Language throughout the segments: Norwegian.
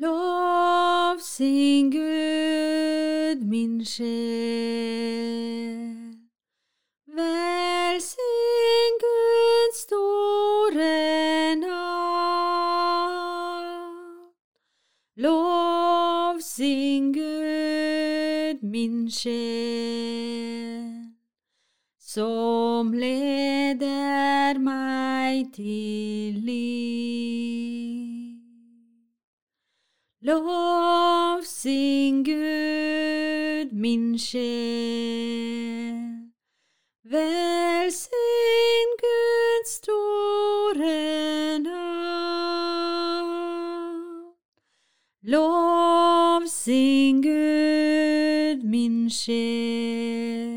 Lov sin Gud, min sjel. Velsign Guds store navn. Lov sin Gud, min sjel, som leder meg til liv. Lov sin Gud, min sjel. Velsign Guds store navn. Lov sin Gud, min sjel,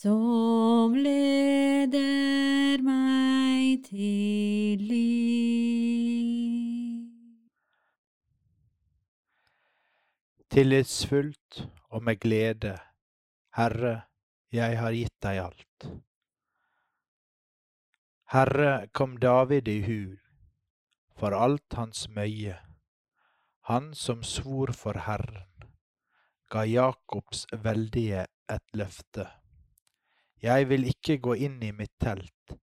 som leder meg til liv. Tillitsfullt og med glede, Herre, jeg har gitt deg alt. Herre, kom David i hu, for alt hans møye, han som svor for Herren, ga Jakobs veldige et løfte. Jeg vil ikke gå inn i mitt telt,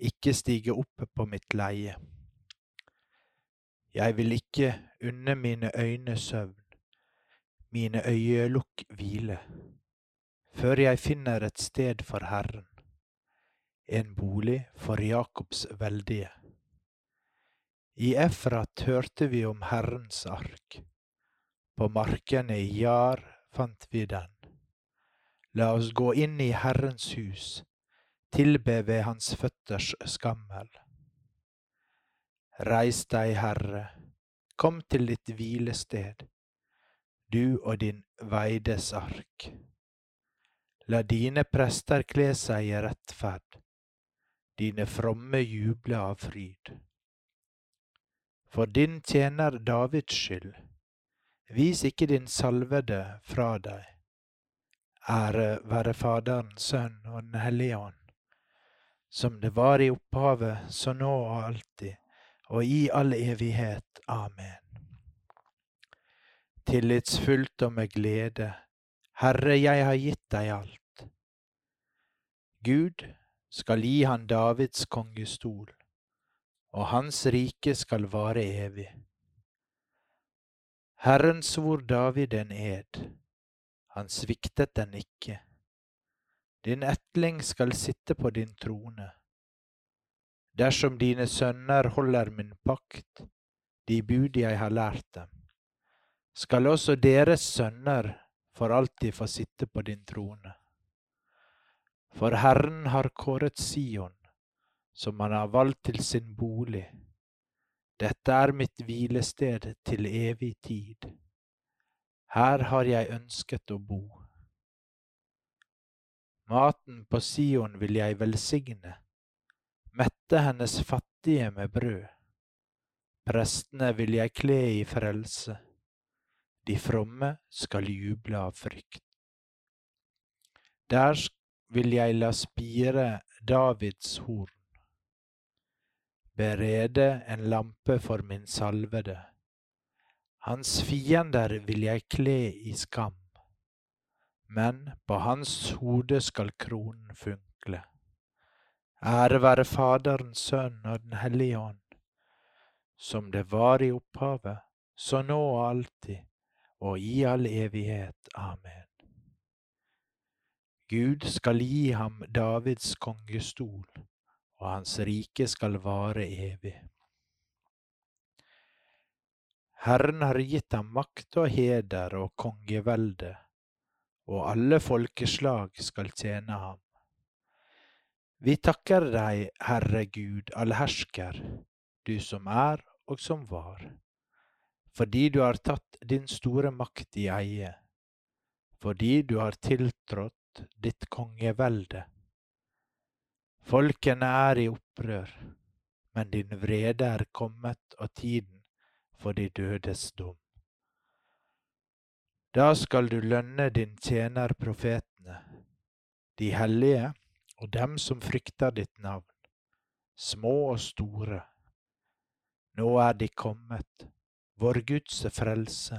ikke stige opp på mitt leie. Jeg vil ikke unne mine øyne søvn, mine øyelukk hvile, før jeg finner et sted for Herren, en bolig for Jakobs veldige. I Efrat hørte vi om Herrens ark, på markene i Jar fant vi den. La oss gå inn i Herrens hus, tilbe ved hans føtters skammel. Reis deg, Herre, kom til ditt hvilested, du og din veides ark. La dine prester kle seg i rettferd, dine fromme juble av fryd. For din tjener Davids skyld, vis ikke din salvede fra deg. Ære være Faderen, Sønn og Den hellige ånd, som det var i opphavet, så nå og alltid, og i all evighet. Amen. Tillitsfullt og med glede, Herre, jeg har gitt deg alt. Gud skal gi han Davids kongestol, og hans rike skal vare evig. Herren svor David en ed, han sviktet den ikke. Din etling skal sitte på din trone. Dersom dine sønner holder min pakt, de bud jeg har lært dem, skal også deres sønner for alltid få sitte på din trone. For Herren har kåret Sion, som han har valgt til sin bolig. Dette er mitt hvilested til evig tid. Her har jeg ønsket å bo. Maten på Sion vil jeg velsigne, mette hennes fattige med brød. Prestene vil jeg kle i frelse, de fromme skal juble av frykt. Der vil jeg la spire Davids horn, berede en lampe for min salvede. Hans fiender vil jeg kle i skam, men på hans hode skal kronen funkle. Ære være Faderen, Sønnen og Den hellige ånd, som det var i opphavet, så nå og alltid, og i all evighet. Amen. Gud skal gi ham Davids kongestol, og hans rike skal vare evig. Herren har gitt ham makt og heder og kongevelde, og alle folkeslag skal tjene ham. Vi takker deg, Herre Gud allhersker, du som er og som var, fordi du har tatt din store makt i eie, fordi du har tiltrådt ditt kongevelde. Folkene er i opprør, men din vrede er kommet og tiden for de dødes dom. Da skal du lønne din tjener profetene, de hellige og dem som frykter ditt navn, små og store. Nå er de kommet, vår Guds frelse,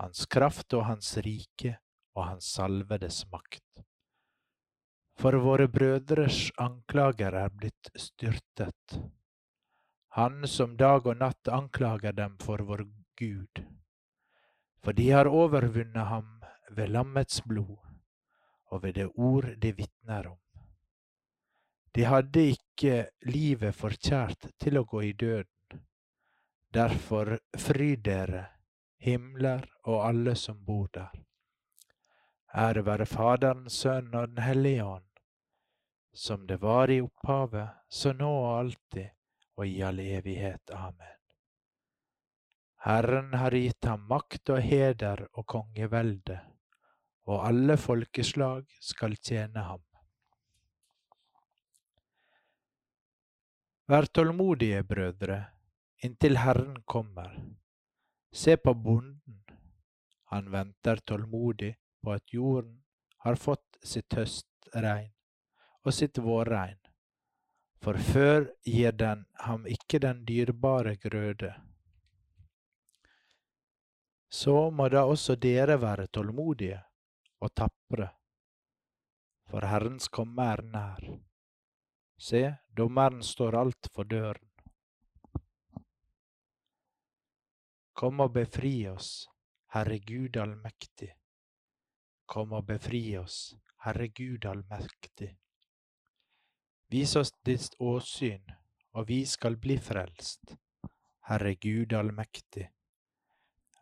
hans kraft og hans rike og hans salvedes makt. For våre brødres anklager er blitt styrtet, han som dag og natt anklager dem for vår Gud for de har overvunnet ham ved lammets blod og ved det ord de vitner om. De hadde ikke livet forkjært til å gå i døden. Derfor fryd dere, himler og alle som bor der. Ære være Faderen, Sønnen og Den hellige ånd, som det var i opphavet, så nå og alltid og i all evighet. Amen. Herren har gitt ham makt og heder og kongevelde, og alle folkeslag skal tjene ham. Vær tålmodige, brødre, inntil Herren kommer. Se på bonden, han venter tålmodig på at jorden har fått sitt høstregn og sitt vårregn, for før gir den ham ikke den dyrebare grøde så må da også dere være tålmodige og tapre, for Herrens komme er nær. Se, dommeren står alt for døren. Kom og befri oss, Herre Gud allmektig. Kom og befri oss, Herre Gud allmektig. Vis oss ditt åsyn, og vi skal bli frelst, Herre Gud allmektig.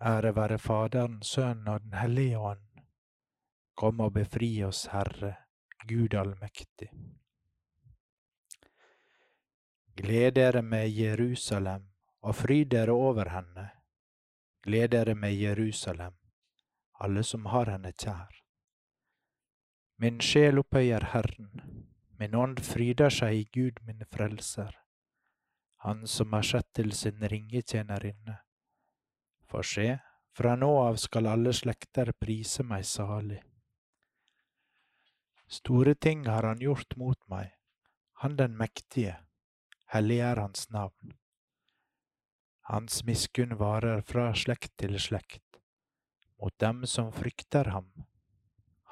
Ære være Faderen, Sønnen og Den hellige ånd. Kom og befri oss, Herre, Gud allmektig. Gled dere med Jerusalem og fryd dere over henne. Gled dere med Jerusalem, alle som har henne kjær. Min sjel opphøyer Herren, min ånd fryder seg i Gud min frelser, Han som har sett til sin ringetjenerinne. For se, fra nå av skal alle slekter prise meg salig. Store ting har han gjort mot meg, han den mektige, hellig er hans navn. Hans miskunn varer fra slekt til slekt, mot dem som frykter ham.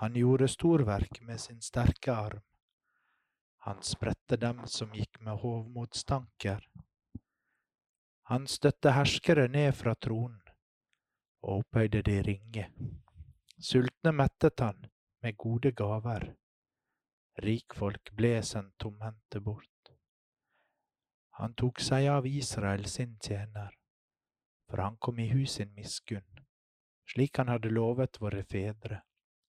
Han gjorde storverk med sin sterke arm. Han spredte dem som gikk med hovmotstanker. Han støtte herskere ned fra tronen og opphøyde de ringe. Sultne mettet han med gode gaver. Rikfolk ble sendt tomhendte bort. Han tok seg av Israel sin tjener, for han kom i hus sin miskunn, slik han hadde lovet våre fedre,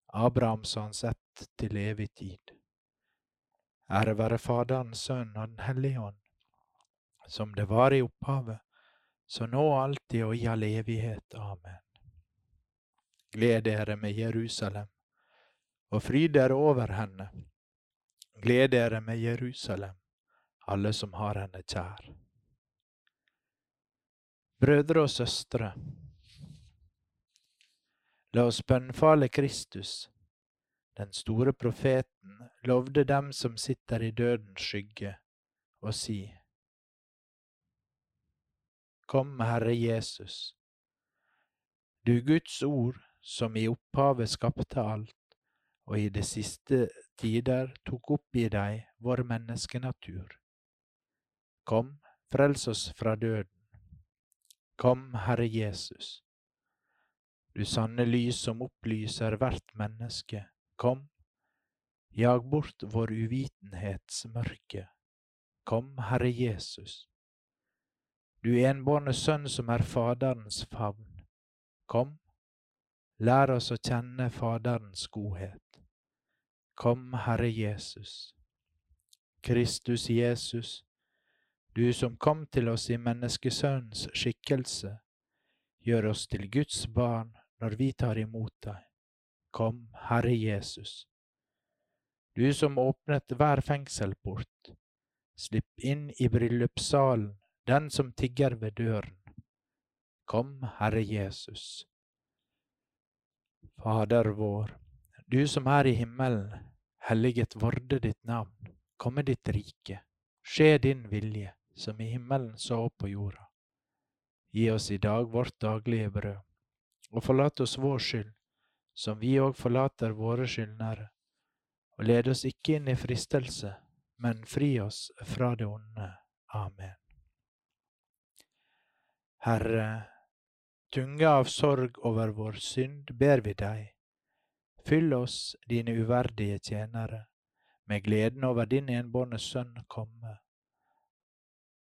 Abrahams og hans ett til evig tid. Ære være Faderen, Sønnen og Den hellige ånd, som det var i opphavet, så nå alltid og i all evighet. Amen. Gled dere med Jerusalem, og fryd dere over henne. Gled dere med Jerusalem, alle som har henne kjær. Brødre og søstre, la oss bønnfale Kristus, den store profeten lovde dem som sitter i dødens skygge, og si, Kom, Herre Jesus. Du Guds ord som i opphavet skapte alt, og i de siste tider tok opp i deg vår menneskenatur. Kom, frels oss fra døden. Kom, Herre Jesus. Du sanne lys som opplyser hvert menneske, kom, jag bort vår uvitenhetsmørke. Kom, Herre Jesus. Du enbårne Sønn som er Faderens favn, kom, Lær oss å kjenne Faderens godhet. Kom, Herre Jesus. Kristus Jesus, du som kom til oss i menneskesønnens skikkelse, Gjør oss til Guds barn når vi tar imot deg. Kom, Herre Jesus. Du som åpnet hver fengselport, slipp inn i bryllupssalen den som tigger ved døren. Kom, Herre Jesus. Fader vår, du som er i himmelen, helliget vorde ditt navn, komme ditt rike, skje din vilje, som i himmelen så på jorda. Gi oss i dag vårt daglige brød, og forlat oss vår skyld, som vi òg forlater våre skyldnere. Og led oss ikke inn i fristelse, men fri oss fra det onde. Amen. Herre, tunge av sorg over vår synd ber vi deg. Fyll oss, dine uverdige tjenere, med gleden over din enbårne Sønn komme.